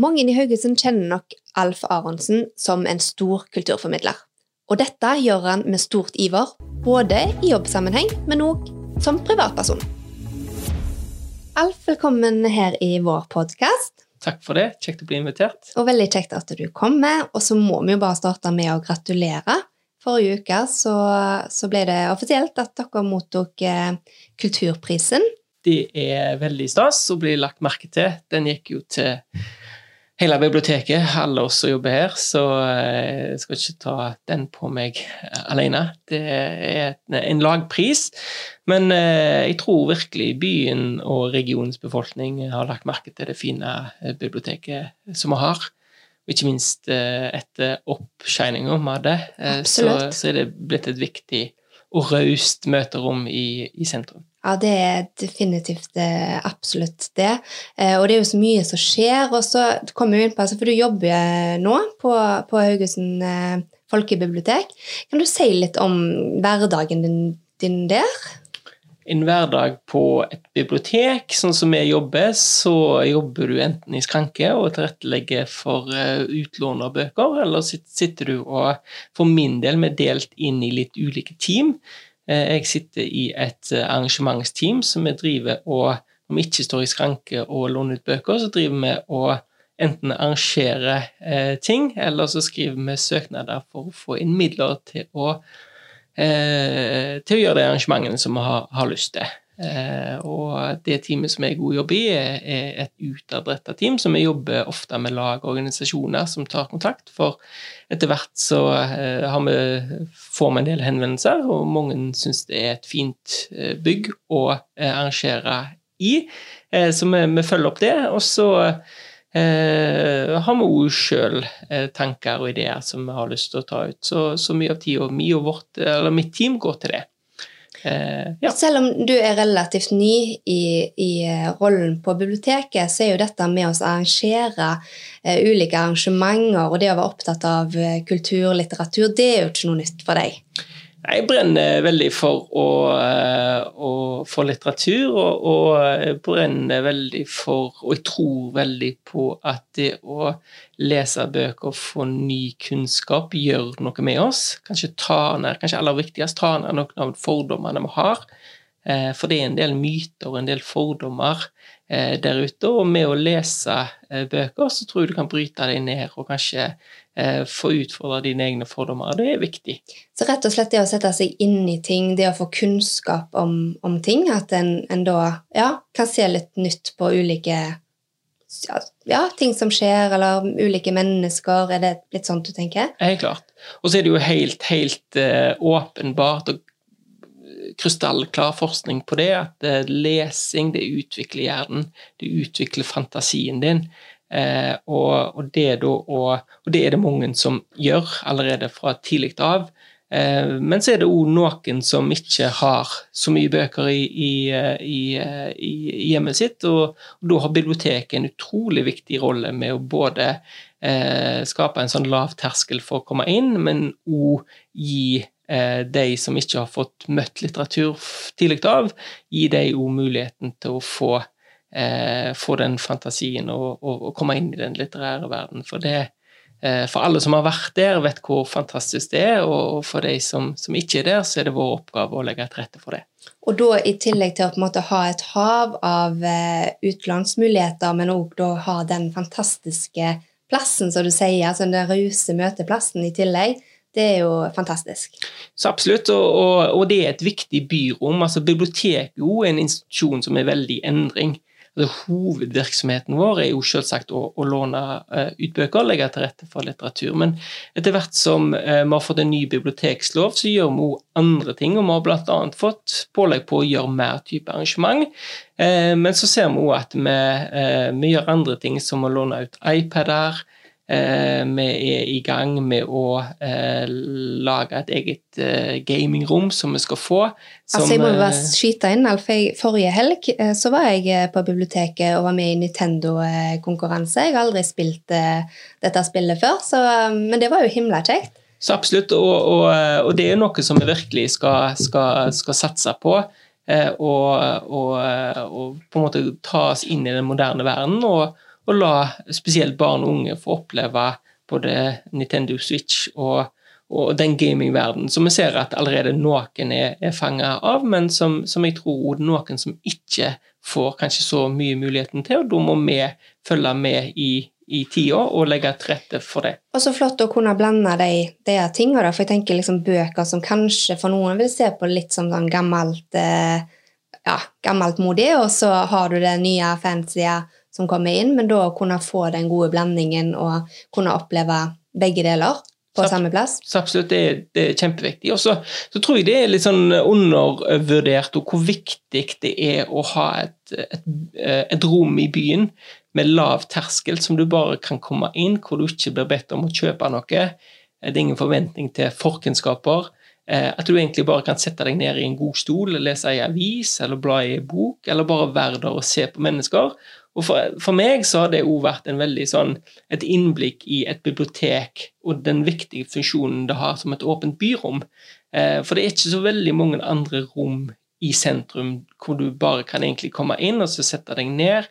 Mange i Haugesund kjenner nok Alf Aronsen som en stor kulturformidler. Og dette gjør han med stort iver, både i jobbsammenheng, men òg som privatperson. Alf, velkommen her i vår podkast. Takk for det. Kjekt å bli invitert. Og veldig kjekt at du kommer. Og så må vi jo bare starte med å gratulere. Forrige uke så, så ble det offisielt at dere mottok eh, Kulturprisen. Det er veldig stas å bli lagt merke til. Den gikk jo til hele biblioteket, alle oss som jobber her, så eh, jeg skal ikke ta den på meg eh, alene. Det er en lagpris, men eh, jeg tror virkelig byen og regionens befolkning har lagt merke til det fine biblioteket som vi har. Og ikke minst etter oppshininga vi hadde, så, så, er det blitt et viktig og raust møterom i, i sentrum. Ja, det er definitivt eh, absolutt det. Eh, og det er jo så mye som skjer. Og så kommer vi inn på, altså, For du jobber nå på, på Haugesund eh, folkebibliotek. Kan du si litt om hverdagen din, din der? En hverdag på et bibliotek, sånn som vi jobber, så jobber du enten i skranke og tilrettelegger for utlån av bøker, eller sitter du og for min del vi delt inn i litt ulike team. Eh, jeg sitter i et eh, arrangementsteam som vi driver og Om vi ikke står i skranke og låner ut bøker, så driver vi og enten arrangerer eh, ting, eller så skriver vi søknader for å få inn midler til å, til å gjøre de arrangementene som vi har, har lyst til. Eh, og det teamet som jeg god jobber i, er et utadretta team, så vi jobber ofte med lag og organisasjoner som tar kontakt. For etter hvert så eh, vi, får vi en del henvendelser, og mange syns det er et fint eh, bygg å arrangere i. Så vi, vi følger opp det. Og så eh, har vi òg sjøl tanker og ideer som vi har lyst til å ta ut. Så, så mye av tida mi og vårt, mitt team går til det. Eh, ja. Selv om du er relativt ny i, i, eh, rollen på biblioteket, så er jo dette med å arrangere eh, ulike arrangementer og det å være opptatt av kultur og litteratur, det er jo ikke noe nytt for deg? Jeg brenner veldig for, å, eh, å, for litteratur, og, og, jeg brenner veldig for Og jeg tror veldig på at det å lese bøker og få ny kunnskap gjør noe med oss. Kanskje ta ned, kanskje aller viktigst ta ned noen av fordommene vi har. Eh, for det er en del myter og en del fordommer eh, der ute, og med å lese bøker så tror jeg du kan bryte deg ned og kanskje eh, få utfordre dine egne fordommer. Det er viktig. Så rett og slett det å sette seg inn i ting, det å få kunnskap om, om ting, at en, en da ja, kan se litt nytt på ulike ja, ting som skjer, eller ulike mennesker. Er det litt sånn du tenker? Helt klart. Og så er det jo helt, helt uh, åpenbart og krystallklar forskning på det, at uh, lesing det utvikler hjernen, det utvikler fantasien din. Eh, og, og, det da, og, og, det er det mange som gjør allerede fra tidlig av. Eh, men så er det òg noen som ikke har så mye bøker i, i, i, i hjemmet sitt. Og, og, da har biblioteket en utrolig viktig rolle med å både eh, skape en sånn lav terskel for å komme inn, men òg gi eh, de som ikke har fått møtt litteratur tidlig av, gi dem òg muligheten til å få få den fantasien og, og, og, komme inn i den litterære verden. For, det, eh, for alle som har vært der, vet hvor fantastisk det er, og, for de som, som, ikke er der, så er det vår oppgave å legge til rette for det. Og da i tillegg til å på en måte ha et hav av eh, utlånsmuligheter, men òg da ha den fantastiske plassen, som du sier, altså den rause møteplassen i tillegg, det er jo fantastisk. Så absolutt, og, og, og det er et viktig byrom. altså Biblioteket er en institusjon som er veldig i endring Hovedvirksomheten vår er jo selvsagt å, å låne uh, ut bøker og legge til rette for litteratur. Men etter hvert som uh, vi har fått en ny bibliotekslov, så gjør vi òg andre ting. Og vi har bl.a. fått pålegg på å gjøre mer type arrangement. Uh, men så ser vi òg at vi, vi, gjør andre ting, som å låne ut iPader. Eh, vi er i gang med å eh, lage et eget eh, gamingrom som vi skal få. Som, altså jeg må bare skyte inn, Alf. Forrige helg så var jeg på biblioteket og var med i Nintendo-konkurranse. Jeg har aldri spilt dette spillet før, så, men det var jo himla kjekt. Så absolutt, og, og, og, det er noe som vi virkelig skal, skal, skal satse på. Og, og, på en måte ta oss inn i den moderne verden. og og la spesielt barn og unge få oppleve både Nintendo Switch og, og den gamingverdenen som vi ser at allerede noen er, er fanga av, men som, som, jeg tror noen som ikke får kanskje så mye muligheten til, og da må vi følge med i, i tida og legge til rette for det. Og så flott å kunne blande de, de tingene, for jeg tenker liksom bøker som kanskje for noen vil se på litt som sånn gammelt eh, ja, gammeltmodig, og så har du det nye fancy som kommer inn, men da å kunne få den gode blandingen og kunne oppleve begge deler på så, samme plass. Så absolutt, det er, det er kjempeviktig. Og så, så, tror jeg det er litt sånn undervurdert og hvor viktig det er å ha et, et, et, rom i byen med lav terskel, som du bare kan komme inn, hvor du ikke blir bedt om å kjøpe noe. Det er ingen forventning til forkunnskaper. Eh, at du egentlig bare kan sette deg ned i en god stol, lese ei avis eller bla i ei bok, eller bare være der og se på mennesker. Og for, for meg så har det òg vært en veldig sånn, et innblikk i et bibliotek og den viktige funksjonen det har som et åpent byrom. Eh, for det er ikke så veldig mange andre rom i sentrum hvor du bare kan egentlig komme inn og så sette deg ned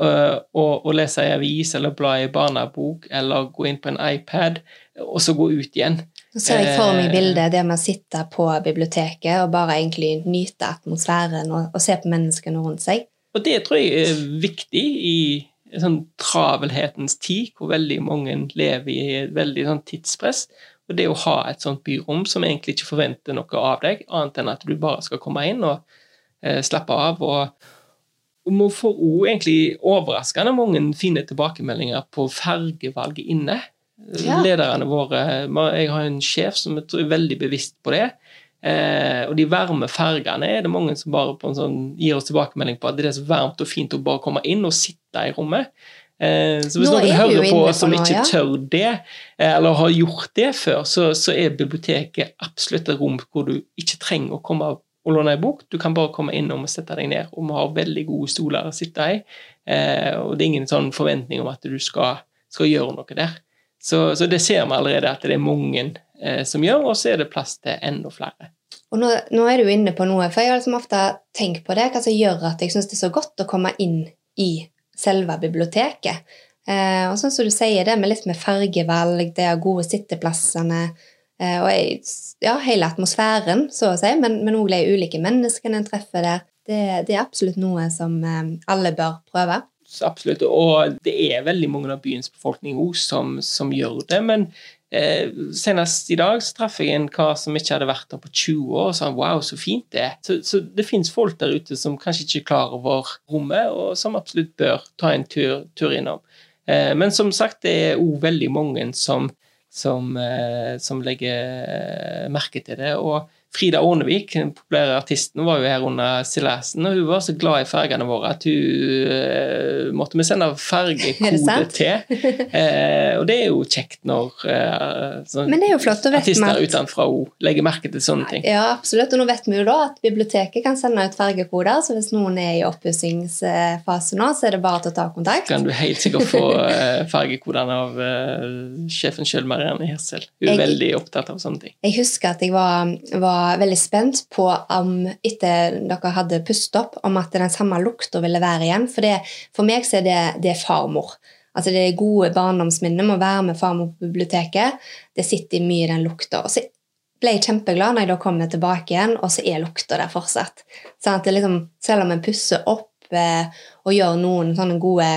uh, og, og, lese ei avis eller bla i barnebok eller gå inn på en iPad og så gå ut igjen. Så ser jeg for meg eh, bildet der man sitter på biblioteket og bare egentlig nyter atmosfæren og, og ser på menneskene rundt seg. Og det tror jeg er viktig i sånn travelhetens tid, hvor veldig mange lever i et veldig sånn tidspress. Og det å ha et sånt byrom som egentlig ikke forventer noe av deg, annet enn at du bare skal komme inn og eh, slappe av. og vi får òg egentlig overraskende mange fine tilbakemeldinger på fargevalget inne. Ja. Lederne våre Jeg har en sjef som er veldig bevisst på det. Eh, og de varme fargene er det mange som bare sånn, gir oss tilbakemelding på at det er så varmt og fint å bare komme inn og sitte i rommet. Eh, så hvis Nå noen hører på oss som ikke tør det, eh, eller har gjort det før, så, så, er biblioteket absolutt et rom hvor du ikke trenger å komme og låne en bok. Du kan bare komme innom og sette deg ned. Og vi har veldig gode stoler å sitte i. Eh, og det er ingen sånn forventning om at du skal, skal gjøre noe der. Så, så, det ser vi allerede at det er mange som gjør, og så er det plass til enda flere. Og nå, nå, er du inne på noe, for jeg har liksom ofte tenkt på det, hva som gjør at jeg syns det er så godt å komme inn i selve biblioteket. Eh, og sånn som du sier, det med litt med fargevalg, det er gode sitteplassene eh, og jeg, ja, hele atmosfæren, så å si, men òg de ulike menneskene en treffer der. Det, det, er absolutt noe som eh, alle bør prøve absolutt. Og det er veldig mange av byens befolkning også som, som gjør det. Men eh, senest i dag så traff jeg en kar som ikke hadde vært der på 20 år, og sa wow, så fint det er. Så, så det fins folk der ute som kanskje ikke er klar over rommet, og som absolutt bør ta en tur, tur innom. Eh, men som sagt, det er òg veldig mange som, som, eh, som legger eh, merke til det. og Frida Ånevik, den populære artisten, var jo her under stillasen, og hun var så glad i fargene våre at hun uh, måtte vi sende fargekode til. Uh, og det er jo kjekt når uh, sånn, artister utenfra legger merke til sånne ting. Ja, absolutt. Og nå vet vi jo da at biblioteket kan sende ut fargekoder, så hvis noen er i oppussingsfase nå, så er det bare til å ta kontakt. Kan du helt sikkert få fergekodene av sjefen sjøl, Marianne Hirsel. Hun er jeg, veldig opptatt av sånne ting. Jeg husker at jeg var, var var veldig spent på om etter dere hadde pustet opp, om at den samme lukta ville være igjen. For, det, for meg så er det, det er farmor. Altså Det gode barndomsminnet med å være med farmor på biblioteket. Det sitter mye i den lukta. Og så ble jeg kjempeglad når jeg da kom tilbake igjen, og så er lukta der fortsatt. Sånn at det liksom, Selv om en pusser opp eh, og gjør noen sånne gode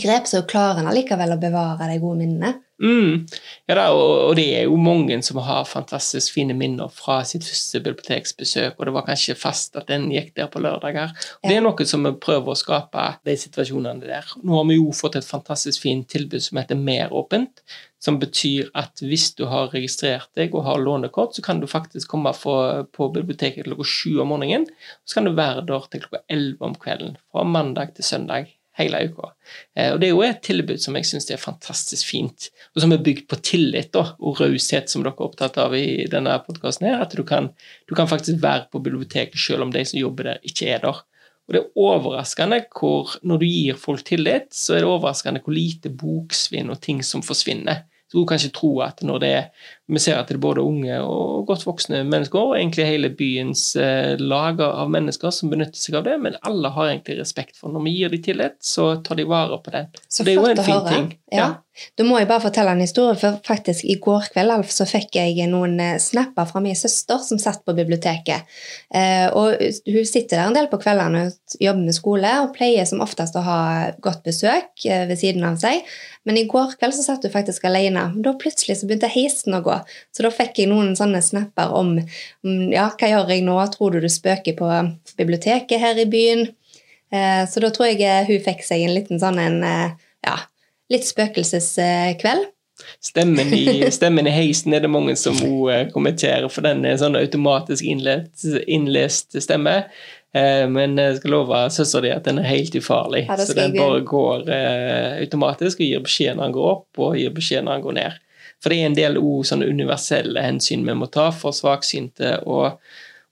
grep, så klarer en allikevel å bevare de gode minnene. Mm. Ja, da, og, og, det er jo mange som har fantastisk fine minner fra sitt første biblioteksbesøk, og det var kanskje fast at den gikk der på lørdager. Og ja. Det er noe som vi prøver å skape, de situasjonene der. Nå har vi jo fått et fantastisk fint tilbud som heter Mer åpent, som betyr at hvis du har registrert deg og har lånekort, så kan du faktisk komme på biblioteket klokka sju om morgenen, og så kan du være der til klokka elleve om kvelden, fra mandag til søndag hele uka. Eh, og Det er jo et tilbud som jeg syns er fantastisk fint, og som er bygd på tillit da, og raushet, som dere er opptatt av i denne podkasten. At du kan, du kan, faktisk være på biblioteket selv om de som jobber der, ikke er der. Og det er overraskende hvor, når du gir folk tillit, så er det overraskende hvor lite boksvinn og ting som forsvinner. Så du kan ikke tro at når det er Vi ser at det er både unge og godt voksne mennesker, og egentlig hele byens eh, lag av mennesker som benytter seg av det, men alle har egentlig respekt for Når vi gir dem tillit, så tar de vare på det. Så det er jo en fin høre. ting. Ja. Da må jeg bare fortelle en historie, for faktisk i går kveld Alf, så fikk jeg noen eh, snapper fra min søster som satt på biblioteket. Eh, og hun sitter der en del på kveldene og jobber med skole, og pleier som oftest å ha godt besøk ved siden av seg. Men i går kveld så satt hun faktisk alene. Da plutselig så begynte heisen å gå. Så da fikk jeg noen sånne snapper om, om ja, hva gjør jeg nå? Tror du du spøker på biblioteket her i byen? Eh, så da tror jeg eh, hun fikk seg en liten sånn en, eh, ja, litt spøkelseskveld. Stemmen i, stemmen i heisen er det mange som eh, kommenterer, for den er sånn automatisk innlest, innlest stemme. Eh, men jeg skal love søstera di at den er helt ufarlig. Ja, så den bare går eh, automatisk og gir beskjed når den går opp, og gir beskjed når den går ned. For det er en del ord, sånne universelle hensyn vi må ta for svaksynte og,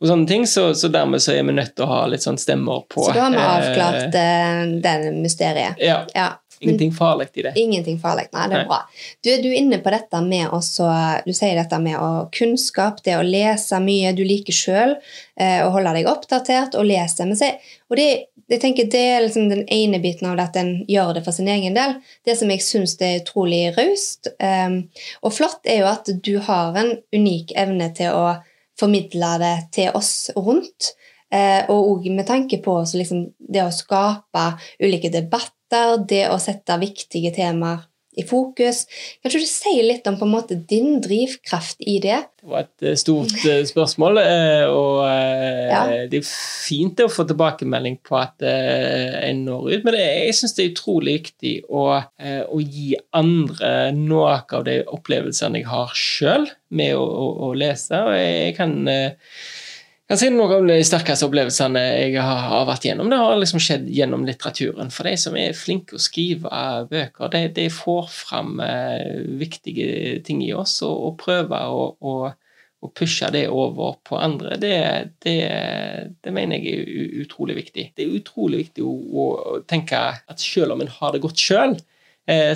og sånne ting, så, så dermed så er vi nødt til å ha litt sånn stemmer på Så da har vi eh, avklart eh, den mysteriet. Ja. Ja, Ingenting farlig i det. ingenting farlig. Nei, det Nei. er bra. Du, du er inne på dette med også, du sier dette med å, kunnskap, det å lese mye. Du liker sjøl eh, å holde deg oppdatert og lese. Men se, og det, jeg tenker det er liksom den ene biten av det at en gjør det for sin egen del. Det som jeg syns er utrolig raust um, og flott, er jo at du har en unik evne til å formidle det til oss rundt. Uh, og med tanke på liksom, det å skape ulike debatter, det å sette viktige temaer i fokus. Kan du si litt om måte din drivkraft i det? Det var et eh, stort eh, spørsmål, eh, og Ja. det er fint å få tilbakemelding på at en når ut, men jeg syns det er utrolig viktig å, å gi andre noe av de opplevelsene jeg har sjøl med å, å, å lese. og jeg kan kan si Noen av de sterkeste opplevelsene jeg har, vært gjennom. Det har liksom skjedd gjennom litteraturen. For de som er flinke å skrive bøker, de, de får fram eh, viktige ting i oss og, og prøver å, å, å pushe det over på andre. Det, det, det mener jeg er utrolig viktig. Det er utrolig viktig å, å tenke at selv om en har det godt sjøl,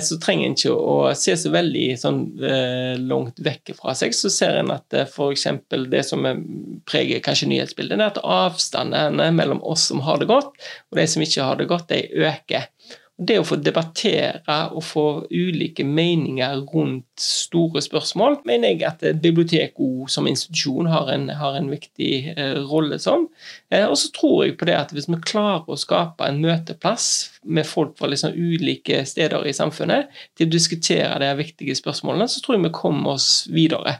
så trenger en ikke å se så veldig sånn, eh, langt vekk fra seg. Så ser en at eh, f.eks. det som eh, preger kanskje nyhetsbildet, er at avstandene mellom oss som har det godt, og de som ikke har det godt, de øker. Det å få debattere og få ulike meninger rundt store spørsmål, mener jeg at bibliotek som institusjon har en, har en viktig eh, rolle som. Eh, og så tror jeg på det at hvis vi klarer å skape en møteplass med folk fra liksom ulike steder i samfunnet til å diskutere de viktige spørsmålene, så tror jeg vi kommer oss videre.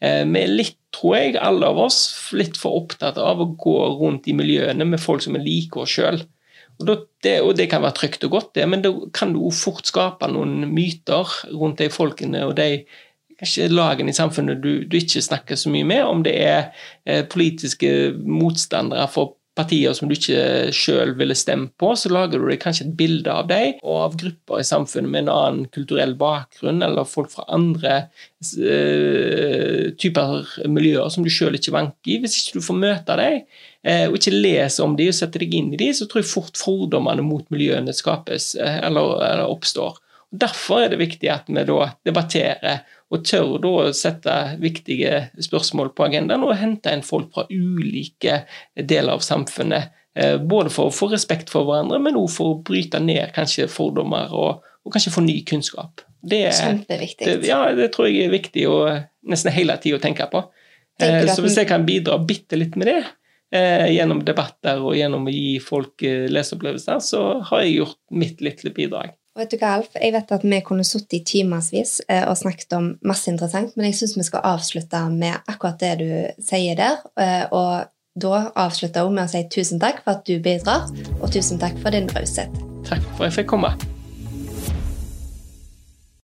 Eh, Vi er litt, tror jeg, alle av oss, litt for opptatt av å gå rundt i miljøene med folk som er like oss sjøl. Og, det, og det kan være trygt og godt, det, men da kan du fort skape noen myter rundt de folkene og de kanskje lagene i samfunnet du, du ikke snakker så mye med, om det er eh, politiske motstandere for partier som du ikke sjøl ville stemt på, så lager du deg kanskje et bilde av dem og av grupper i samfunnet med en annen kulturell bakgrunn, eller folk fra andre uh, typer miljøer som du sjøl ikke vanker i. Hvis ikke du får møte dem, uh, og ikke leser om dem og setter deg inn i dem, så tror jeg fort fordommene mot miljøene skapes uh, eller, eller oppstår. Derfor er det viktig at vi da debatterer og tør da sette viktige spørsmål på agendaen og hente inn folk fra ulike deler av samfunnet. eh, Både for å få respekt for hverandre, men også for å bryte ned kanskje fordommer og, og kanskje få ny kunnskap. Det, Kjempeviktig. det, ja, det tror jeg er viktig å nesten hele tida tenke på. Eh, Så hvis jeg kan bidra bitte litt med det, eh, gjennom debatter og gjennom å gi folk eh, leseopplevelser, så har jeg gjort mitt lille bidrag. Og Vet du hva, Alf? Jeg vet at vi kunne sittet i timevis eh, og snakket om masse interessant, men jeg syns vi skal avslutte med akkurat det du sier der. eh, Og da avslutter hun med å si tusen takk for at du bidrar, og tusen takk for din raushet. Takk for at jeg fikk komme.